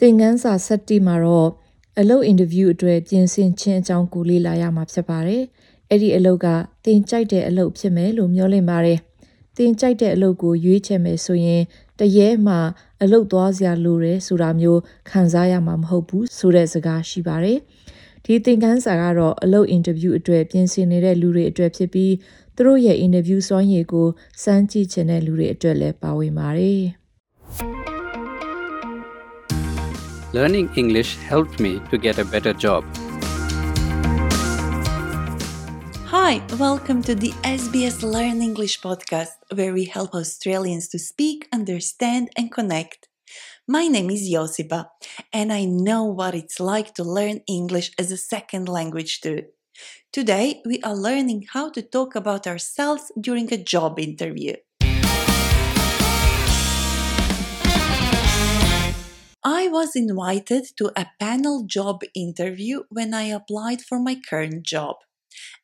သင်ခန်းစာ7မှာတော့အလုပ်အင်တာဗျူးအတွက်ပြင်ဆင်ခြင်းအကြောင်းကိုလေ့လာရမှာဖြစ်ပါတယ်။အဲ့ဒီအလုပ်ကသင်ကြိုက်တဲ့အလုပ်ဖြစ်မယ်လို့မျှော်လင့်ပါတယ်။သင်ကြိုက်တဲ့အလုပ်ကိုရွေးချယ်မယ်ဆိုရင်တရေမှအလုပ်သွားစရာလိုတယ်ဆိုတာမျိုးခံစားရမှာမဟုတ်ဘူးဆိုတဲ့စကားရှိပါတယ်။ဒီသင်ခန်းစာကတော့အလုပ်အင်တာဗျူးအတွက်ပြင်ဆင်နေတဲ့လူတွေအတွက်ဖြစ်ပြီးသူတို့ရဲ့အင်တာဗျူးစွမ်းရည်ကိုစမ်းကြည့်ချင်တဲ့လူတွေအတွက်လည်းပါဝင်ပါတယ်။ Learning English helped me to get a better job. Hi, welcome to the SBS Learn English podcast, where we help Australians to speak, understand, and connect. My name is Josipa, and I know what it's like to learn English as a second language too. Today, we are learning how to talk about ourselves during a job interview. I was invited to a panel job interview when I applied for my current job.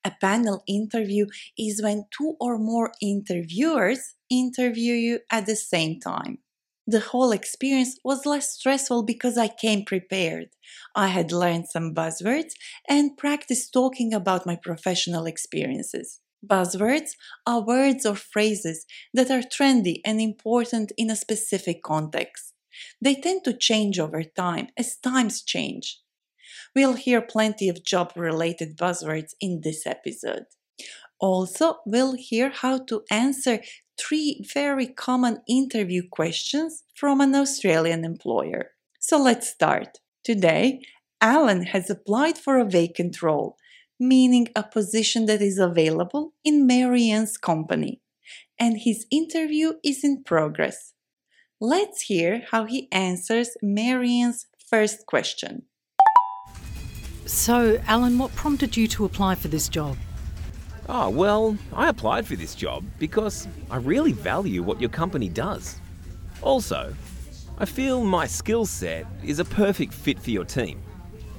A panel interview is when two or more interviewers interview you at the same time. The whole experience was less stressful because I came prepared. I had learned some buzzwords and practiced talking about my professional experiences. Buzzwords are words or phrases that are trendy and important in a specific context. They tend to change over time as times change. We'll hear plenty of job related buzzwords in this episode. Also, we'll hear how to answer three very common interview questions from an Australian employer. So let's start. Today, Alan has applied for a vacant role, meaning a position that is available in Marianne's company, and his interview is in progress. Let's hear how he answers Marianne's first question. So, Alan, what prompted you to apply for this job? Oh, well, I applied for this job because I really value what your company does. Also, I feel my skill set is a perfect fit for your team.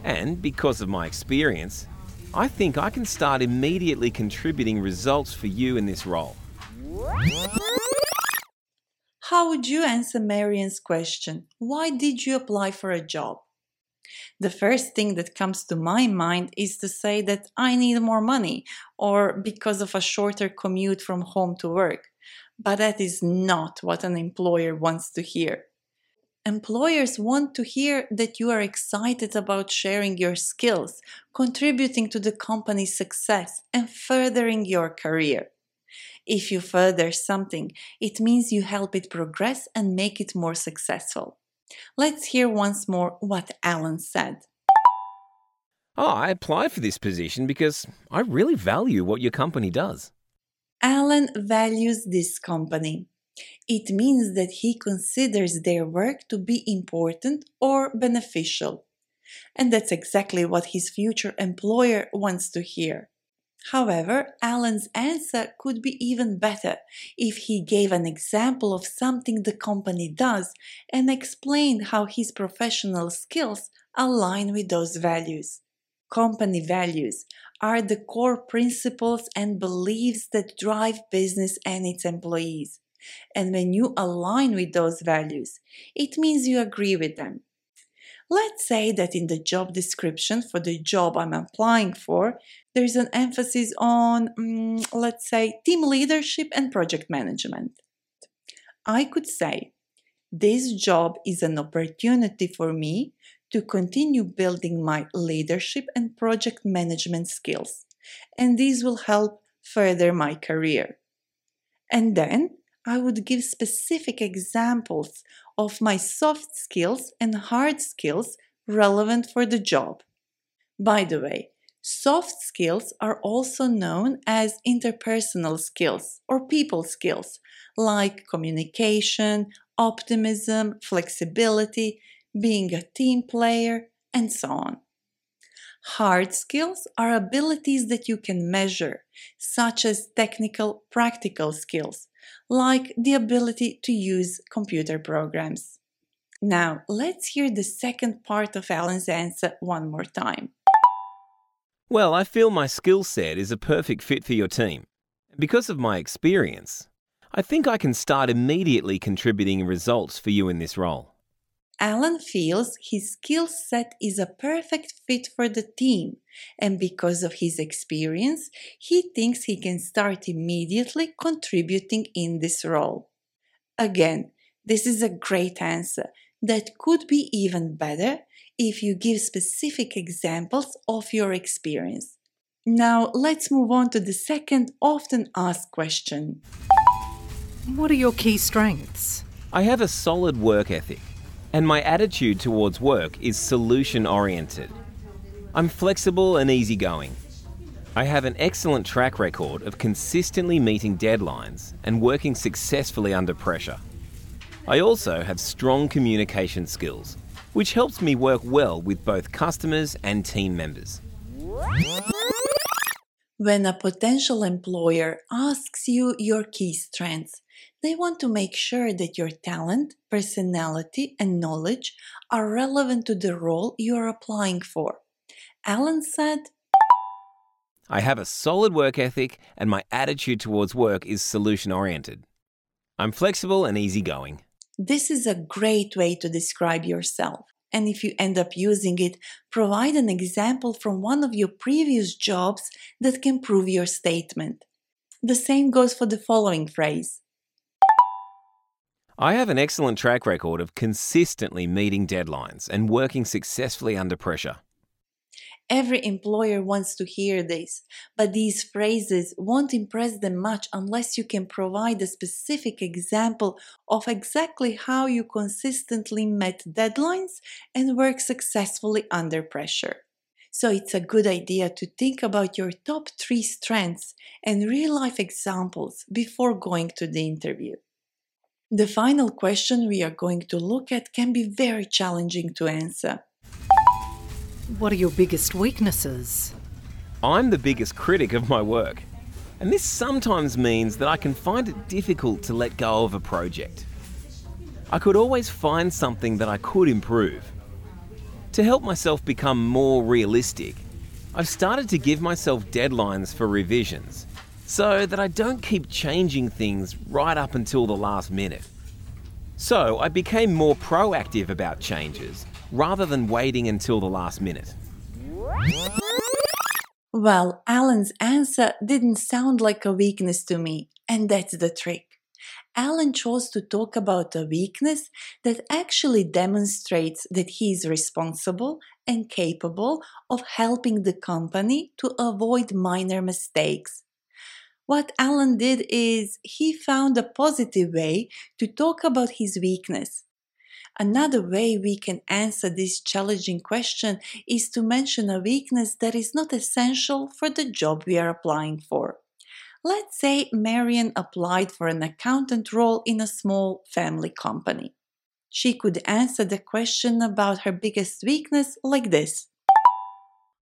And because of my experience, I think I can start immediately contributing results for you in this role. How would you answer Marian's question? Why did you apply for a job? The first thing that comes to my mind is to say that I need more money or because of a shorter commute from home to work. But that is not what an employer wants to hear. Employers want to hear that you are excited about sharing your skills, contributing to the company's success, and furthering your career. If you further something, it means you help it progress and make it more successful. Let's hear once more what Alan said. Oh, I applied for this position because I really value what your company does. Alan values this company. It means that he considers their work to be important or beneficial. And that's exactly what his future employer wants to hear. However, Alan's answer could be even better if he gave an example of something the company does and explained how his professional skills align with those values. Company values are the core principles and beliefs that drive business and its employees. And when you align with those values, it means you agree with them. Let's say that in the job description for the job I'm applying for, there's an emphasis on, um, let's say, team leadership and project management. I could say, this job is an opportunity for me to continue building my leadership and project management skills, and these will help further my career. And then I would give specific examples of my soft skills and hard skills relevant for the job. By the way, soft skills are also known as interpersonal skills or people skills, like communication, optimism, flexibility, being a team player, and so on. Hard skills are abilities that you can measure, such as technical, practical skills, like the ability to use computer programs. Now, let's hear the second part of Alan's answer one more time. Well, I feel my skill set is a perfect fit for your team. Because of my experience, I think I can start immediately contributing results for you in this role. Alan feels his skill set is a perfect fit for the team, and because of his experience, he thinks he can start immediately contributing in this role. Again, this is a great answer that could be even better if you give specific examples of your experience. Now, let's move on to the second often asked question. What are your key strengths? I have a solid work ethic, and my attitude towards work is solution oriented. I'm flexible and easygoing. I have an excellent track record of consistently meeting deadlines and working successfully under pressure. I also have strong communication skills, which helps me work well with both customers and team members. When a potential employer asks you your key strengths, they want to make sure that your talent, personality, and knowledge are relevant to the role you're applying for. Alan said, I have a solid work ethic, and my attitude towards work is solution oriented. I'm flexible and easygoing. This is a great way to describe yourself. And if you end up using it, provide an example from one of your previous jobs that can prove your statement. The same goes for the following phrase I have an excellent track record of consistently meeting deadlines and working successfully under pressure. Every employer wants to hear this, but these phrases won't impress them much unless you can provide a specific example of exactly how you consistently met deadlines and work successfully under pressure. So it's a good idea to think about your top three strengths and real life examples before going to the interview. The final question we are going to look at can be very challenging to answer. What are your biggest weaknesses? I'm the biggest critic of my work, and this sometimes means that I can find it difficult to let go of a project. I could always find something that I could improve. To help myself become more realistic, I've started to give myself deadlines for revisions so that I don't keep changing things right up until the last minute. So I became more proactive about changes rather than waiting until the last minute. Well, Alan's answer didn't sound like a weakness to me, and that's the trick. Alan chose to talk about a weakness that actually demonstrates that he is responsible and capable of helping the company to avoid minor mistakes. What Alan did is he found a positive way to talk about his weakness Another way we can answer this challenging question is to mention a weakness that is not essential for the job we are applying for. Let's say Marian applied for an accountant role in a small family company. She could answer the question about her biggest weakness like this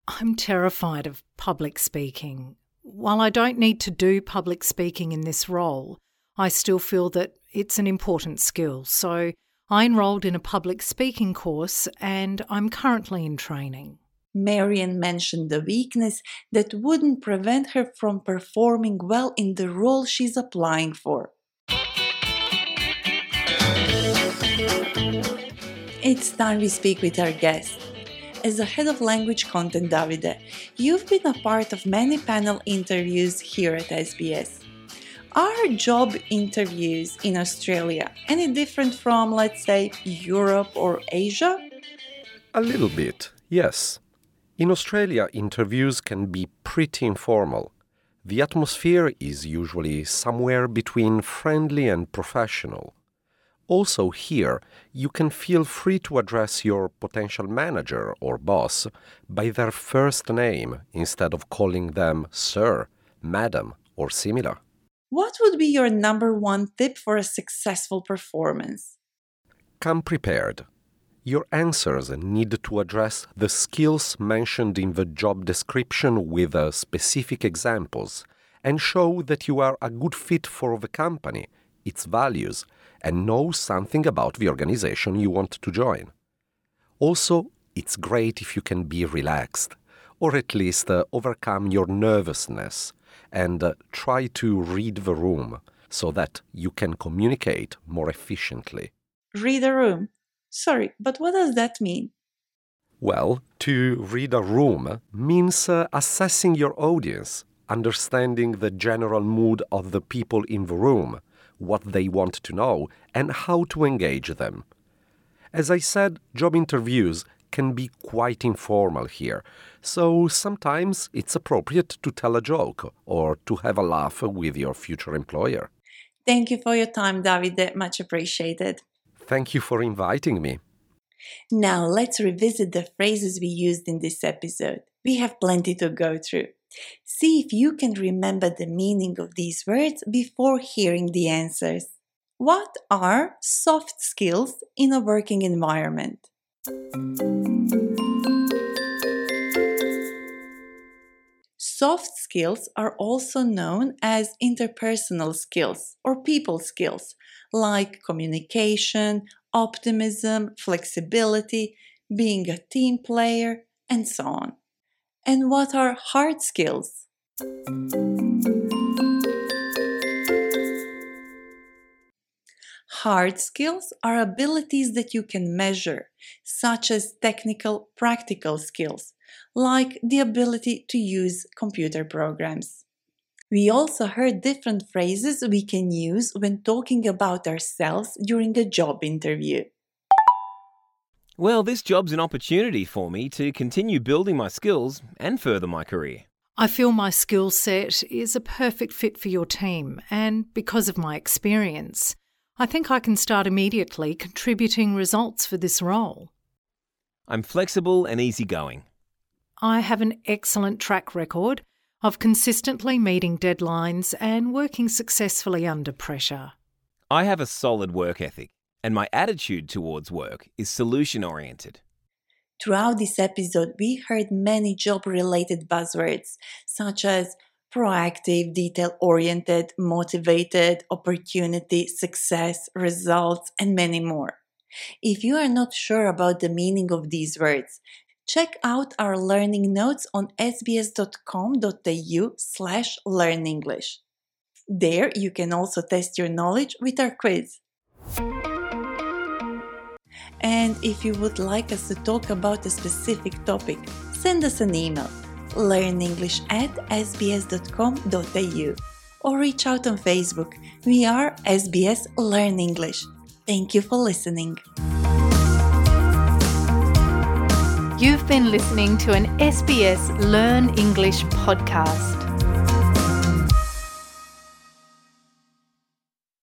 I'm terrified of public speaking. While I don't need to do public speaking in this role, I still feel that it's an important skill. So I enrolled in a public speaking course and I'm currently in training. Marian mentioned the weakness that wouldn't prevent her from performing well in the role she's applying for. It's time we speak with our guest. As the head of language content, Davide, you've been a part of many panel interviews here at SBS. Are job interviews in Australia any different from, let's say, Europe or Asia? A little bit, yes. In Australia, interviews can be pretty informal. The atmosphere is usually somewhere between friendly and professional. Also, here, you can feel free to address your potential manager or boss by their first name instead of calling them sir, madam, or similar. What would be your number one tip for a successful performance? Come prepared. Your answers need to address the skills mentioned in the job description with uh, specific examples and show that you are a good fit for the company, its values, and know something about the organization you want to join. Also, it's great if you can be relaxed, or at least uh, overcome your nervousness and uh, try to read the room so that you can communicate more efficiently. Read a room. Sorry, but what does that mean? Well, to read a room means uh, assessing your audience, understanding the general mood of the people in the room, what they want to know, and how to engage them. As I said, job interviews can be quite informal here, so sometimes it's appropriate to tell a joke or to have a laugh with your future employer. Thank you for your time, Davide. Much appreciated. Thank you for inviting me. Now let's revisit the phrases we used in this episode. We have plenty to go through. See if you can remember the meaning of these words before hearing the answers. What are soft skills in a working environment? Soft skills are also known as interpersonal skills or people skills, like communication, optimism, flexibility, being a team player, and so on. And what are hard skills? Hard skills are abilities that you can measure, such as technical, practical skills, like the ability to use computer programs. We also heard different phrases we can use when talking about ourselves during a job interview. Well, this job's an opportunity for me to continue building my skills and further my career. I feel my skill set is a perfect fit for your team, and because of my experience, I think I can start immediately contributing results for this role. I'm flexible and easygoing. I have an excellent track record of consistently meeting deadlines and working successfully under pressure. I have a solid work ethic, and my attitude towards work is solution oriented. Throughout this episode, we heard many job related buzzwords such as proactive, detail oriented, motivated, opportunity, success, results, and many more. If you are not sure about the meaning of these words, check out our learning notes on sbs.com.au slash learnenglish. There you can also test your knowledge with our quiz. And if you would like us to talk about a specific topic, send us an email learnenglish at sbs.com.au or reach out on Facebook. We are SBS Learn English. Thank you for listening. You've been listening to an SBS Learn English podcast.